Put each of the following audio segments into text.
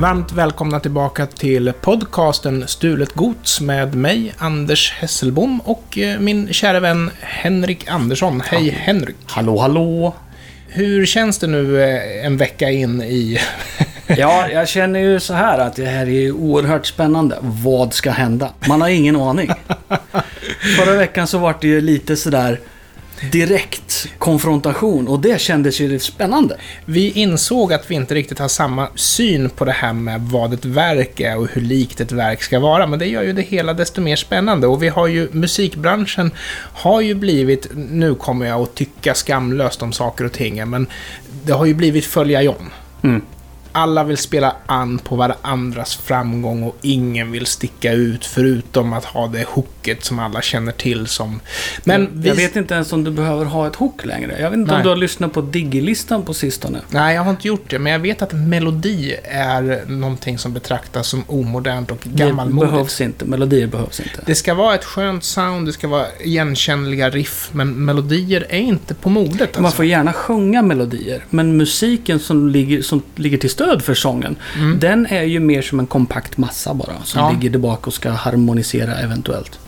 Varmt välkomna tillbaka till podcasten Stulet Gods med mig, Anders Hesselbom och eh, min kära vän Henrik Andersson. Hej Henrik! Hallå, hallå! Hur känns det nu eh, en vecka in i... Ja, jag känner ju så här att det här är oerhört spännande. Vad ska hända? Man har ingen aning. Förra veckan så var det ju lite sådär direkt konfrontation och det kändes ju spännande. Vi insåg att vi inte riktigt har samma syn på det här med vad ett verk är och hur likt ett verk ska vara, men det gör ju det hela desto mer spännande. Och vi har ju, musikbranschen har ju blivit, nu kommer jag att tycka skamlöst om saker och ting, men det har ju blivit följa John. Mm. Alla vill spela an på varandras framgång och ingen vill sticka ut förutom att ha det hooket som alla känner till som... Men vi... Jag vet inte ens om du behöver ha ett hook längre. Jag vet inte Nej. om du har lyssnat på Diggy-listan på sistone. Nej, jag har inte gjort det, men jag vet att melodi är någonting som betraktas som omodernt och Det gammalmodigt. behövs inte. Melodier behövs inte. Det ska vara ett skönt sound, det ska vara igenkännliga riff, men melodier är inte på modet Man alltså. får gärna sjunga melodier, men musiken som ligger, som ligger till stöd för sången, Mm. den är ju mer som en kompakt massa bara, som Ja. ligger bak och ska harmonisera eventuellt.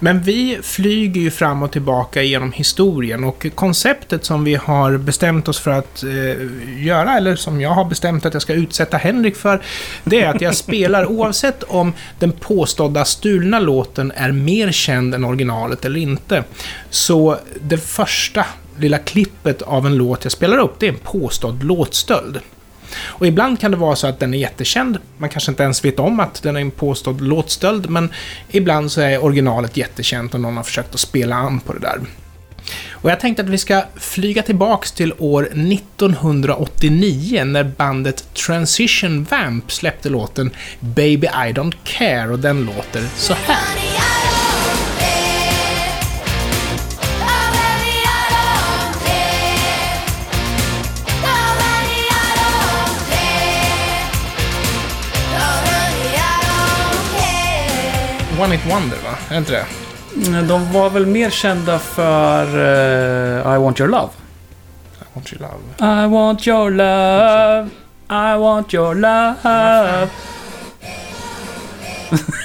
Men vi flyger ju fram och tillbaka genom historien och konceptet som vi har bestämt oss för att eh, göra, eller som jag har bestämt att jag ska utsätta Henrik för, det är att jag spelar oavsett om den påstådda stulna låten är mer känd än originalet eller inte. Så det första lilla klippet av en låt jag spelar upp, det är en påstådd låtstöld. Och ibland kan det vara så att den är jättekänd. Man kanske inte ens vet om att den är en påstådd låtstöld, men ibland så är originalet jättekänt och någon har försökt att spela an på det där. Och jag tänkte att vi ska flyga tillbaks till år 1989 när bandet Transition Vamp släppte låten Baby I Don't Care och den låter så här. One It Wonder, va? Är inte det? Mm, De var väl mer kända för eh, I Want Your Love? I want your love. I want your love, I want your love.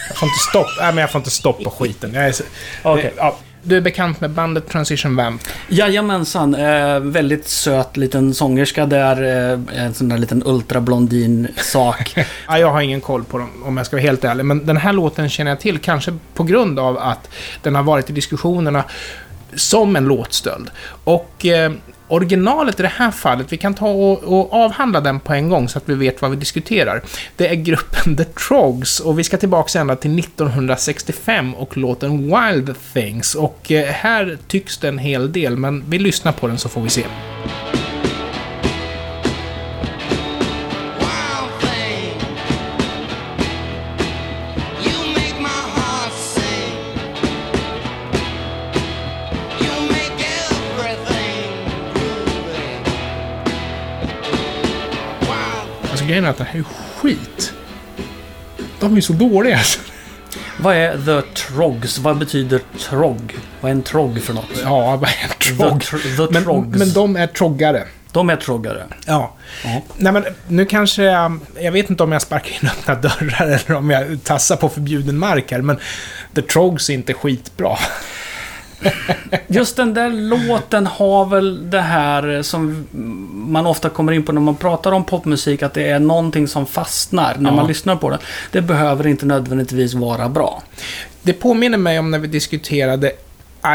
Jag får inte stopp. Nej, men jag får inte stopp på skiten. Jag är så... Okej. Ja. Du är bekant med bandet Transition Vamp? Jajamensan, eh, väldigt söt liten sångerska där, eh, en sån där liten ultrablondin-sak. Ja, jag har ingen koll på dem, om jag ska vara helt ärlig. Men den här låten känner jag till, kanske på grund av att den har varit i diskussionerna som en låtstöld. Och eh, originalet i det här fallet, vi kan ta och, och avhandla den på en gång så att vi vet vad vi diskuterar. Det är gruppen The Trogs och vi ska tillbaka ända till 1965 och låten Wild Things. Och eh, här tycks det en hel del, men vi lyssnar på den så får vi se. Grejen är att det här är skit. De är så dåliga alltså. Vad är The Trogs? Vad betyder trog? Vad är en trog för något? Ja, vad är en The, trogg? tr- the Men, Trogs. men de är troggare. De är troggare. Ja. Ja. Nej men nu kanske jag... Jag vet inte om jag sparkar in öppna dörrar eller om jag tassar på förbjuden mark här, men The Trogs är inte skitbra. Just den där låten har väl det här som man ofta kommer in på när man pratar om popmusik, att det är någonting som fastnar när Ja. man lyssnar på det. Det behöver inte nödvändigtvis vara bra. Det påminner mig om när vi diskuterade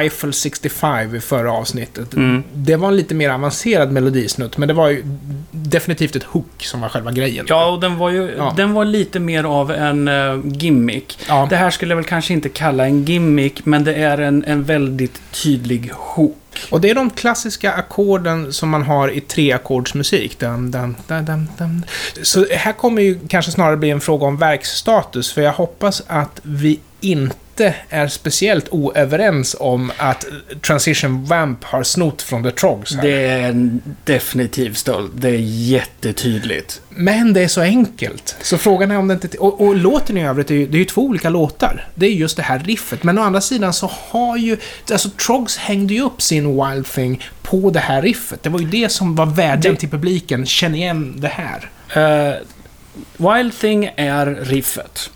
Eiffel 65 i förra avsnittet. Mm. Det var en lite mer avancerad melodisnutt, men det var ju definitivt ett hook som var själva grejen. Ja, och den var ju Ja. den var lite mer av en eh, gimmick. Ja. Det här skulle jag väl kanske inte kalla en gimmick, men det är en, en väldigt tydlig hook. Och det är de klassiska ackorden som man har i treackordsmusik. Dum, dum, dum, dum, dum. Så här kommer ju kanske snarare bli en fråga om verksstatus, för jag hoppas att vi inte är speciellt oöverens om att Transition Vamp har snott från The Trogs. Här. Det är en definitiv stöld. Det är jättetydligt. Men det är så enkelt. Så frågan är om det inte... Och, och låten i övrigt, är ju, det är ju två olika låtar. Det är just det här riffet. Men å andra sidan så har ju... Alltså Trogs hängde ju upp sin Wild Thing på det här riffet. Det var ju det som var vädjan Det- till publiken. Känn igen det här. Eh, Wild Thing är riffet.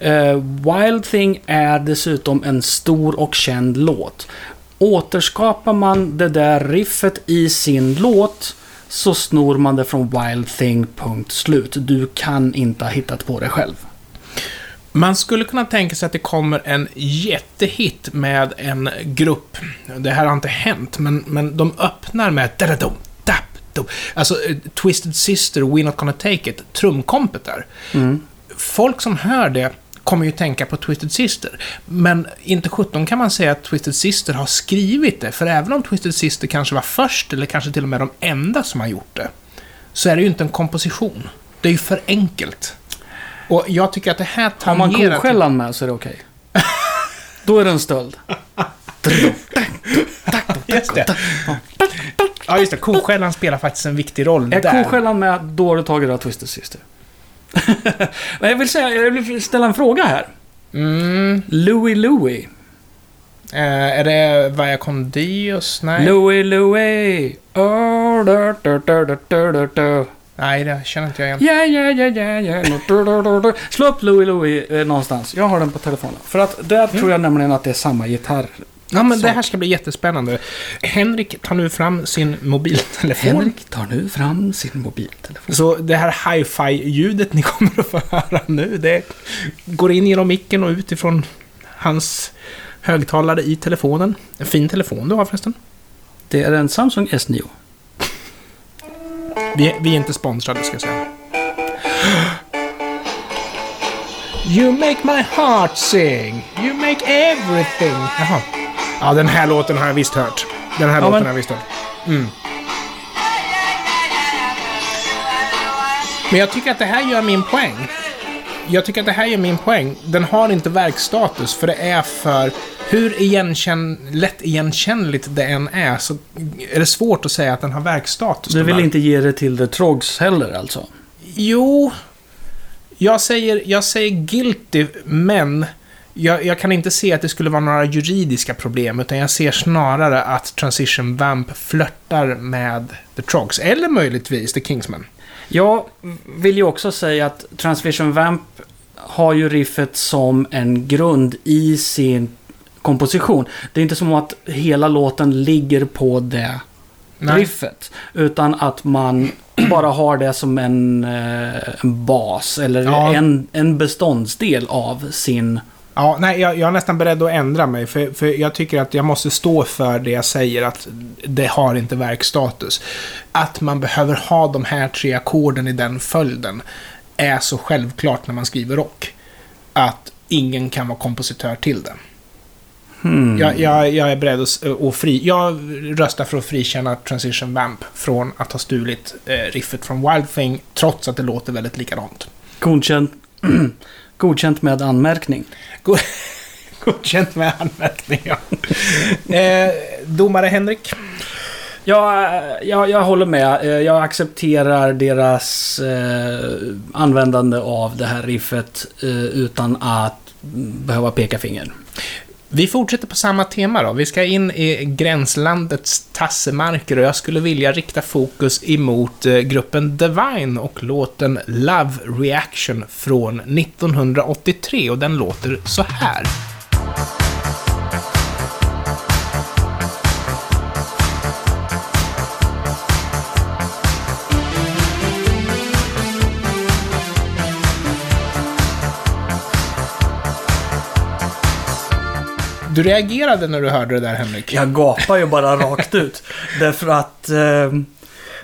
Eh, Wild Thing är dessutom en stor och känd låt. Återskapar man det där riffet i sin låt så snor man det från Wild Thing, punkt slut. Du kan inte ha hittat på det själv. Man skulle kunna tänka sig att det kommer en jättehit med en grupp. Det här har inte hänt, men, men de öppnar med da-da-dum, dap-dum. Alltså, eh, Twisted Sister, We're Not Gonna Take It, trumkompet där. Folk som hör det kommer ju tänka på Twisted Sister. Men inte 17 kan man säga att Twisted Sister har skrivit det, för även om Twisted Sister kanske var först, eller kanske till och med de enda som har gjort det, så är det ju inte en komposition. Det är ju för enkelt. Och jag tycker att det här Har man tangerar... koskällan med så är det okej. Då är det en stöld. Just det. Ja, just det. Koskällan spelar faktiskt en viktig roll Är där. koskällan med, då har du tagit av Twisted Sister. Jag vill säga, jag vill ställa en fråga här. Mm. Louie Louie. Eh, är det Via con Dios? Nej. Louie Louie. Oh, da, da, da, da, da, da. Nej, det känner inte jag igen. Ja. Da, da, da, da. Slå upp Louie Louie eh, någonstans. Jag har den på telefonen. För att där tror jag nämligen att det är samma gitarr. Ja, men det sak. här ska bli jättespännande. Henrik tar nu fram sin mobiltelefon. Henrik tar nu fram sin mobiltelefon. Så det här hi-fi-ljudet ni kommer att få höra nu, det går in genom micken och ut ifrån hans högtalare i telefonen. En fin telefon du har förresten. Det är en Samsung S9. Vi, vi är inte sponsrade, ska jag säga. You make my heart sing. You make everything. Jaha. Ja, den här låten har jag visst hört. Den här Ja, låten men- har jag visst hört. Mm. Men jag tycker att det här gör min poäng. Jag tycker att det här gör min poäng. Den har inte verkstatus, för det är för... Hur igenkänn, lätt igenkännligt det än är, så är det svårt att säga att den har verkstatus. Du vill inte ge det till The Trogs heller alltså? Jo, jag säger, jag säger guilty, men jag, jag kan inte se att det skulle vara några juridiska problem, utan jag ser snarare att Transition Vamp flörtar med The Trogs, eller möjligtvis The Kingsmen. Jag vill ju också säga att Transvision Vamp har ju riffet som en grund i sin komposition. Det är inte som att hela låten ligger på det Nej. riffet. Utan att man bara har det som en, eh, en bas eller Ja. en, en beståndsdel av sin... Ja, nej, jag, jag är nästan beredd att ändra mig, för, för jag tycker att jag måste stå för det jag säger, att det har inte verkstatus. Att man behöver ha de här tre ackorden i den följden är så självklart när man skriver rock. Att ingen kan vara kompositör till det. Hmm. Jag, jag, jag är beredd att, s- att fri... Jag röstar för att frikänna Transition Vamp från att ha stulit eh, riffet från Wild Thing, trots att det låter väldigt likadant. Godkänt, godkänt med anmärkning. Go- Godkänt med anmärkning, ja. eh, domare Henrik? Ja, jag, jag håller med. Eh, Jag accepterar deras eh, användande av det här riffet eh, utan att behöva peka finger. Vi fortsätter på samma tema då. Vi ska in i gränslandets tassemarker och jag skulle vilja rikta fokus emot eh, gruppen Divine och låten Love Reaction från 1983 och den låter så här. Du reagerade när du hörde det där, Henrik? Jag gapar ju bara rakt ut. Därför att eh,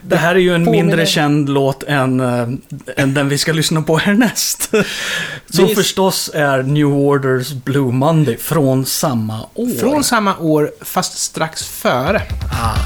det här är ju en påminner- mindre känd låt än, eh, än den vi ska lyssna på härnäst. Som förstås är New Orders Blue Monday från samma år. Från samma år, fast strax före. Här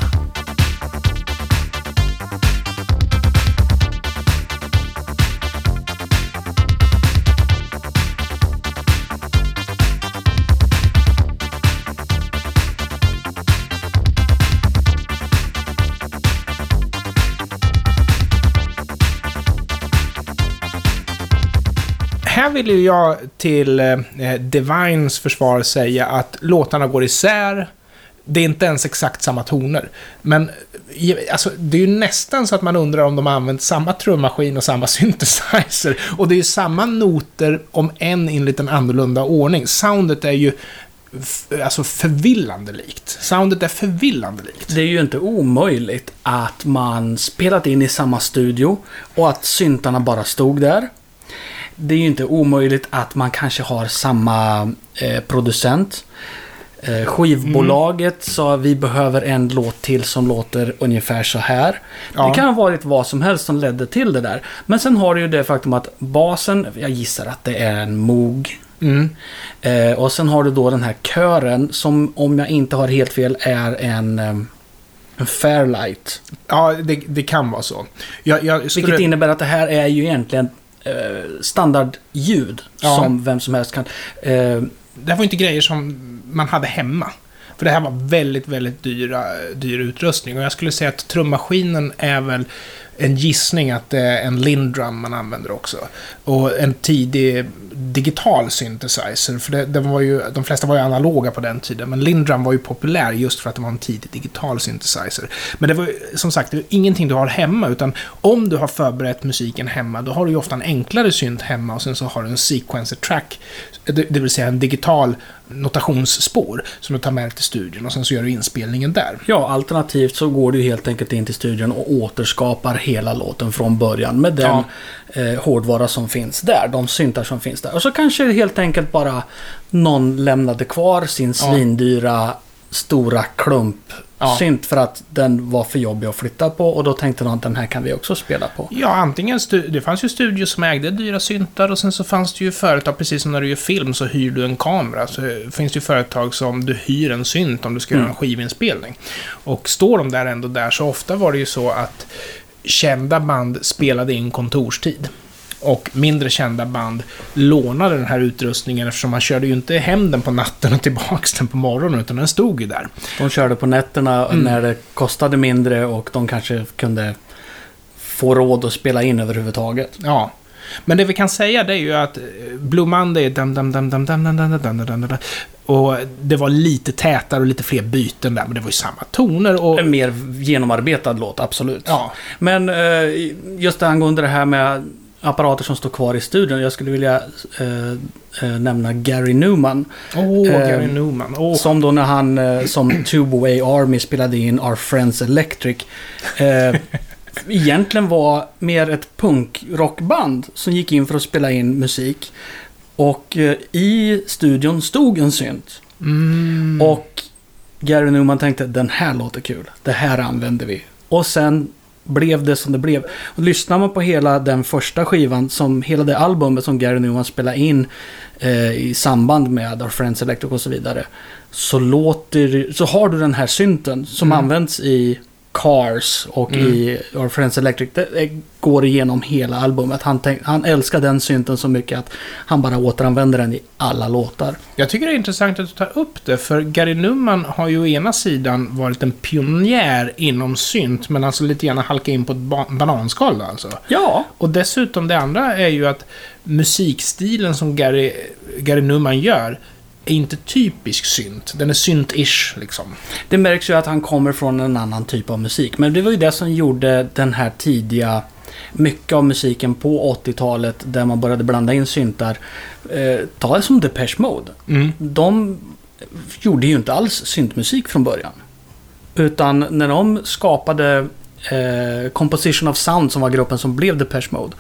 vill ju jag till eh, eh, Divines försvar säga att låtarna går isär. det är inte ens exakt samma toner. Men eh, alltså, det är ju nästan så att man undrar om de har använt samma trummaskin och samma synthesizer. Och det är ju samma noter, om än i en liten annorlunda ordning. Soundet är ju alltså förvillande likt. Soundet är förvillande likt. Det är ju inte omöjligt att man spelat in i samma studio och att syntarna bara stod där. Det är ju inte omöjligt att man kanske har samma eh, producent. Eh, skivbolaget sa vi behöver en låt till som låter ungefär så här. Ja. Det kan ha varit vad som helst som ledde till det där. Men sen har du ju det faktum att basen, jag gissar att det är en Moog. Mm. Eh, och sen har du då den här kören som om jag inte har helt fel är en, eh, en Fairlight. Ja, det, det kan vara så. Jag, jag skulle... Vilket innebär att det här är ju egentligen standardljud Ja. som vem som helst kan. Eh, det här var inte grejer som man hade hemma. För det här var väldigt, väldigt dyra, dyr utrustning. Och jag skulle säga att trummaskinen är väl en gissning att det är en Lindrum man använder också. Och en tidig digital synthesizer. För det, det var ju, de flesta var ju analoga på den tiden. Men Lindrum var ju populär just för att det var en tidig digital synthesizer. Men det var ju, som sagt, det är ingenting du har hemma. Utan om du har förberett musiken hemma, då har du ju ofta en enklare synt hemma. Och sen så har du en sequencer track. Det, det vill säga en digital notationsspår som du tar med dig till studion. Och sen så gör du inspelningen där. ja, alternativt så går du helt enkelt in till studion och återskapar hela låten från början med den eh, hårdvara som finns där. De syntar som finns där. Och så kanske helt enkelt bara någon lämnade kvar sin svindyra stora klump Ja. synt för att den var för jobbig att flytta på och då tänkte de att den här kan vi också spela på. Ja, antingen... Det fanns ju studios som ägde dyra syntar och sen så fanns det ju företag, precis som när du gör film så hyr du en kamera. Så finns det ju företag som du hyr en synt om du ska göra en skivinspelning. Och står de där ändå där så ofta var det ju så att kända band spelade in kontorstid. Och mindre kända band lånade den här utrustningen eftersom man körde ju inte hem den på natten och tillbaks den på morgonen utan den stod ju där. De körde på nätterna Mm. när det kostade mindre och de kanske kunde få råd att spela in överhuvudtaget. Ja. Men det vi kan säga det är ju att eh, Blue Monday dam, dam, dam, dam, dam, dam, dam, dam, dam, dam, dam. Och det var lite tätare och lite fler byten där, men det var ju samma toner och... En mer genomarbetad låt, absolut. Ja. Men eh, just angående det här med apparater som står kvar i studion. Jag skulle vilja eh, eh, nämna Gary Newman. Åh, Eh, Gary Newman. Åh. Som då när han eh, som Tube Away Army spelade in Our Friends Electric. Egentligen var mer ett punkrockband som gick in för att spela in musik. Och eh, i studion stod en synt. Mm. Och Gary Newman tänkte den här låter kul. Det här använder vi. Och sen blev det som det blev. Och lyssnar man på hela den första skivan, som hela det albumet som Gary Newman spelade in eh, i samband med Our Friends Electric och så vidare. Så låter så har du den här synten som Mm. används i Cars och Mm. i Our Friends Electric. Det, går igenom hela albumet. Han, tänk, han älskar den synten så mycket att han bara återanvänder den i alla låtar. Jag tycker det är intressant att du tar upp det, för Gary Newman har ju å ena sidan varit en pionjär inom synt, men alltså lite grann halkat in på ett ba- bananskal alltså. Ja, Och dessutom det andra är ju att musikstilen som Gary, Gary Newman gör är inte typisk synt. Den är synt-ish, liksom. Det märks ju att han kommer från en annan typ av musik. Men det var ju det som gjorde den här tidiga... Mycket av musiken på 80-talet där man började blanda in syntar. Eh, ta det som Depeche Mode. Mm. De gjorde ju inte alls syntmusik från början. Utan när de skapade eh, Composition of Sound som var gruppen som blev Depeche Mode.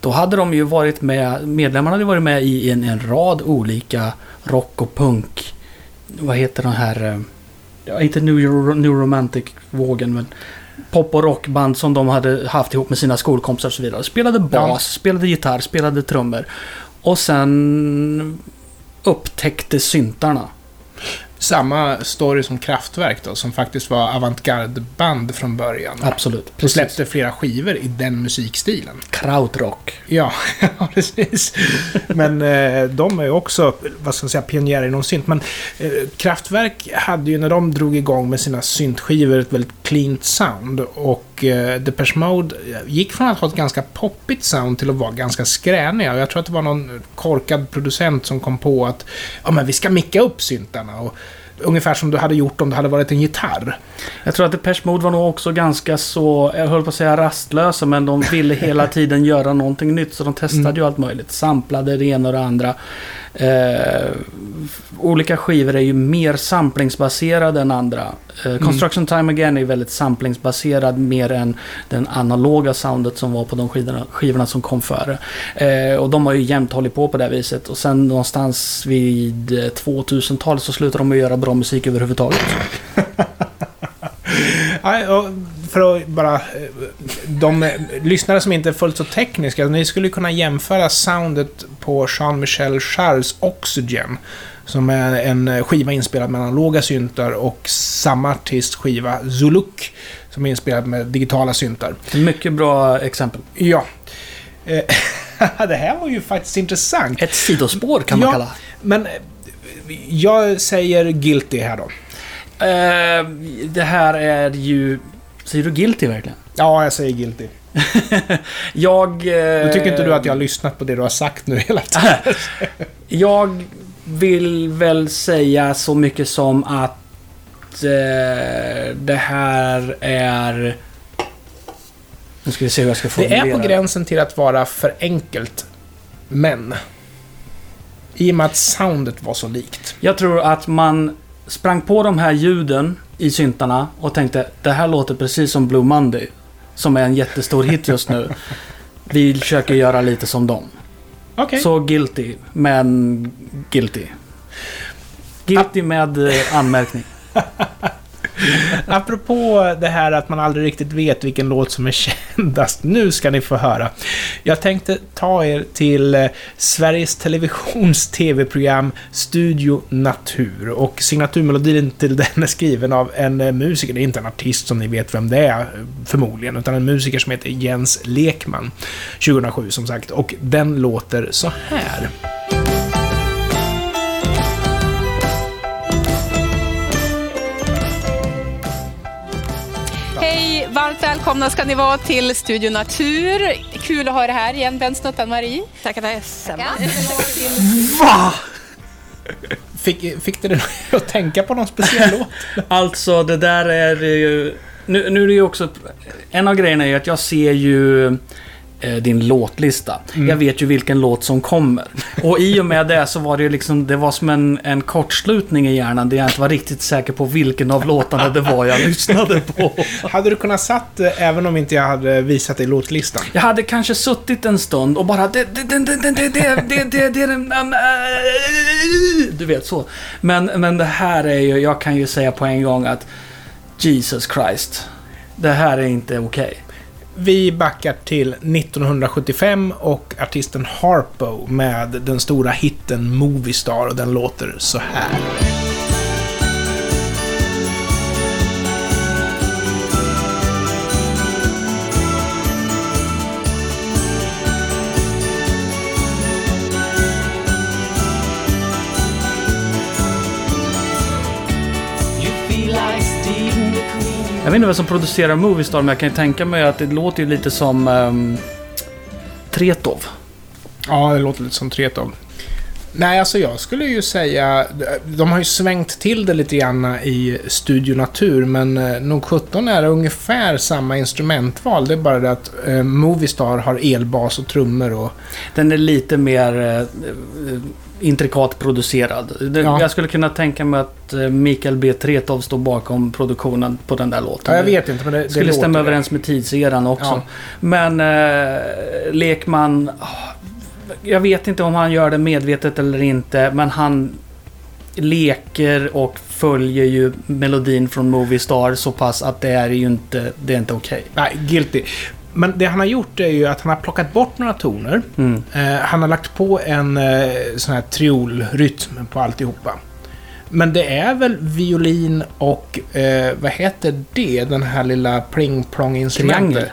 Då hade de ju varit med, medlemmarna hade varit med i en, en rad olika rock och punk. Vad heter den här? eh, Ja, inte New, Euro- New Romantic-vågen men pop och rockband som de hade haft ihop med sina skolkompisar och så vidare. Spelade bas, Ja. spelade gitarr, spelade trummor. Och sen upptäckte syntarna. Samma story som Kraftwerk då, som faktiskt var avantgarde-band från början. Absolut. Och släppte flera skivor i den musikstilen. Krautrock. Ja, ja, precis. Men eh, de är ju också, vad ska man säga, pionjärer inom synt. Men eh, Kraftwerk hade ju, när de drog igång med sina syntskivor, ett väldigt cleant sound. Och eh, Depeche Mode gick från att ha ett ganska poppigt sound till att vara ganska skräniga. Och jag tror att det var någon korkad producent som kom på att ja, men vi ska micka upp syntarna. Och ungefär som du hade gjort om det hade varit en gitarr. Jag tror att Depeche Mode var nog också ganska så, jag höll på att säga rastlösa, men de ville hela tiden göra någonting nytt. Så de testade Mm. ju allt möjligt. Samplade det ena och det andra. Eh, olika skivor är ju mer samplingsbaserade än andra. Eh, Construction Time Again är väldigt samplingsbaserad mer än den analoga soundet som var på de skivorna, skivorna som kom före. Eh, och de har ju jämt hållit på på det här viset. Och sen någonstans vid eh, 2000-talet så slutade de att göra bra musik överhuvudtaget. För att bara... De lyssnare som inte är fullt så tekniska, ni skulle kunna jämföra soundet på Jean-Michel Jarres Oxygen, som är en skiva inspelad med analoga syntar, och samma artist skiva Zuluk, som är inspelad med digitala syntar. Mycket bra exempel. Ja. Eh, det här var ju faktiskt intressant. Ett sidospår kan man Ja. kalla. Men eh, jag säger guilty här då. Eh, det här är ju... Säger du guilty verkligen? Ja, jag säger guilty. Jag... Eh, Då tycker inte du att jag har lyssnat på det du har sagt nu hela tiden? Jag vill väl säga så mycket som att eh, det här är... Nu ska vi se hur jag ska Det formulera är på gränsen till att vara för enkelt, men... I och med att soundet var så likt. Jag tror att man sprang på de här ljuden i syntarna och tänkte det här låter precis som Blue Monday. Som är en jättestor hit just nu. Vi försöker göra lite som dem. Okej. Så guilty, men guilty. Guilty med eh, anmärkning. Apropå det här att man aldrig riktigt vet vilken låt som är kändast. Nu ska ni få höra. Jag tänkte ta er till eh, Sveriges Televisions TV-program Studio Natur. Och signaturmelodin till den är skriven av en eh, musiker, det är inte en artist som ni vet vem det är eh, förmodligen, utan en musiker som heter Jens Lekman. 2007 som sagt. Och den låter så här. Välkomna ska ni vara till Studio Natur. Kul att ha er här igen, vänsnuttan Marie. Tackar detsamma. Va? Fick, fick det dig att tänka på någon speciell låt? Alltså det där är ju... Nu, nu är det ju också... En av grejerna är ju att jag ser ju din låtlista. Jag vet ju vilken låt som kommer. Och i och med det så var det ju liksom... Det var som en, en kortslutning i hjärnan där jag inte var riktigt säker på vilken av låtarna det var jag lyssnade på. Hade du kunnat satt det även om inte jag hade visat dig låtlistan? Jag hade kanske suttit en stund och bara det, det, det, det, det, det, det, det, det, det, Du vet så. Men, men det här är ju, jag kan ju säga på en gång att Jesus Christ. Det här är inte okej. Vi backar till 1975 och artisten Harpo med den stora hitten Movie Star och den låter så här. Jag vet inte vem som producerar Moviestar men jag kan ju tänka mig att det låter ju lite som um, Tretov. Ja, det låter lite som Tretov. Nej, alltså jag skulle ju säga... De har ju svängt till det lite grann i Studio Natur, men eh, nog 17 är det ungefär samma instrumentval. Det är bara det att eh, Movistar har elbas och trummor och... Den är lite mer eh, eh, intrikat producerad. Ja. Jag skulle kunna tänka mig att eh, Mikael B. Tretov står bakom produktionen på den där låten. Ja, jag vet inte, men det, det skulle stämma det. överens med tidseran också. Ja. Men eh, Lekman... ah, Jag vet inte om han gör det medvetet eller inte, men han leker och följer ju melodin från Movie Star så pass att det är ju inte, det är inte okej. Nej, guilty. Men det han har gjort är ju att han har plockat bort några toner. Mm. Eh, han har lagt på en eh, sån här triolrytm på alltihopa. Men det är väl violin och, eh, vad heter det, den här lilla pling-plong-instrumentet? Triangel.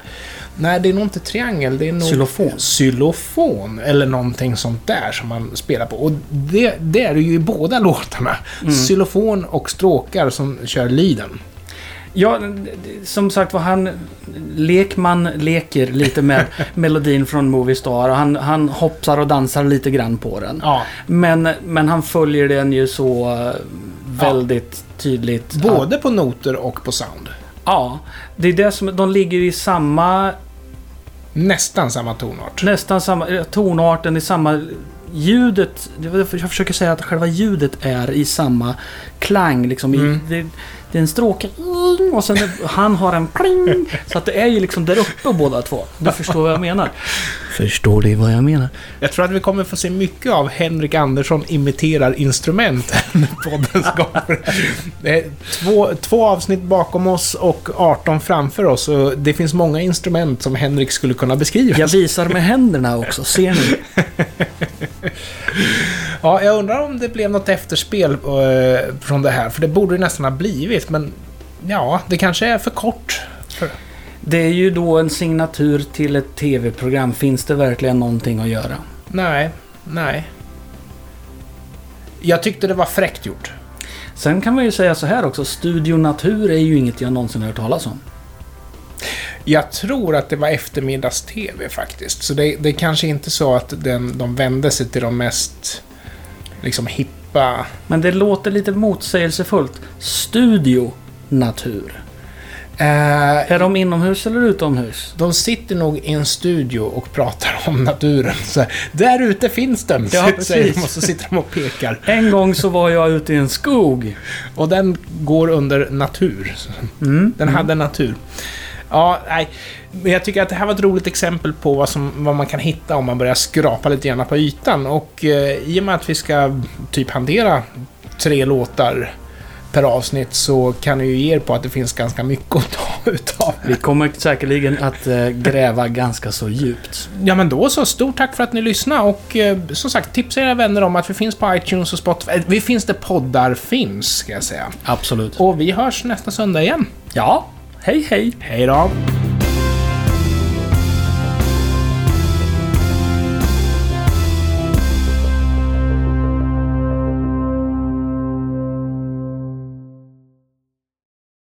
Nej, det är nog inte triangel, det är nog... Xylofon. Xylofon, eller någonting sånt där som man spelar på. Och det, det är det ju i båda låtarna. Mm. Xylofon och stråkar som kör leaden. Ja, som sagt var han... Lekman leker lite med melodin från Movie Star. och Han, han hoppsar och dansar lite grann på den. Ja. Men, men han följer den ju så eh, väldigt tydligt. att- Både på noter och på sound. Ja, det är det som... De ligger i samma... Nästan samma tonart. Nästan samma... eh, Tonarten i samma... Ljudet... Jag försöker säga att själva ljudet är i samma klang. Liksom, Mm. i, det, det är en stråke och sen han har en pling. Så att det är ju liksom där uppe båda två. Du förstår vad jag menar. Förstår du vad jag menar? Jag tror att vi kommer få se mycket av Henrik Andersson imiterar instrument när poddens gång. Det är två, två avsnitt bakom oss och 18 framför oss. Och det finns många instrument som Henrik skulle kunna beskriva. Jag visar med händerna också, ser ni? Ja, jag undrar om det blev något efterspel eh, från det här. För det borde det nästan ha blivit, men ja, det kanske är för kort. Det är ju då en signatur till ett tv-program. Finns det verkligen någonting att göra? Nej, nej. Jag tyckte det var fräckt gjort. Sen kan man ju säga så här också. Studio Natur är ju inget jag någonsin har hört talas om. Jag tror att det var eftermiddags-TV faktiskt. Så det, det är kanske inte så att den, de vände sig till de mest liksom hippa... Men det låter lite motsägelsefullt. Studio Natur. Eh, Är de inomhus eller utomhus? de sitter nog i en studio och pratar om naturen. Så Där ute finns den, Ja, säger de och så sitter de och pekar. En gång så var jag ute i en skog. Och den går under natur. Mm. Den hade natur. Ja, nej. Men jag tycker att det här var ett roligt exempel på vad, som, vad man kan hitta om man börjar skrapa lite grann på ytan. Och eh, i och med att vi ska typ hantera tre låtar per avsnitt så kan ni ju ge er på att det finns ganska mycket att ta utav. Vi kommer säkerligen att eh, gräva ganska så djupt. Ja men då så, stort tack för att ni lyssnade och eh, som sagt tipsa era vänner om att vi finns på iTunes och Spotify. Eh, Vi finns där poddar finns, ska jag säga. Absolut. Och vi hörs nästa söndag igen. Ja, hej hej! Hej då!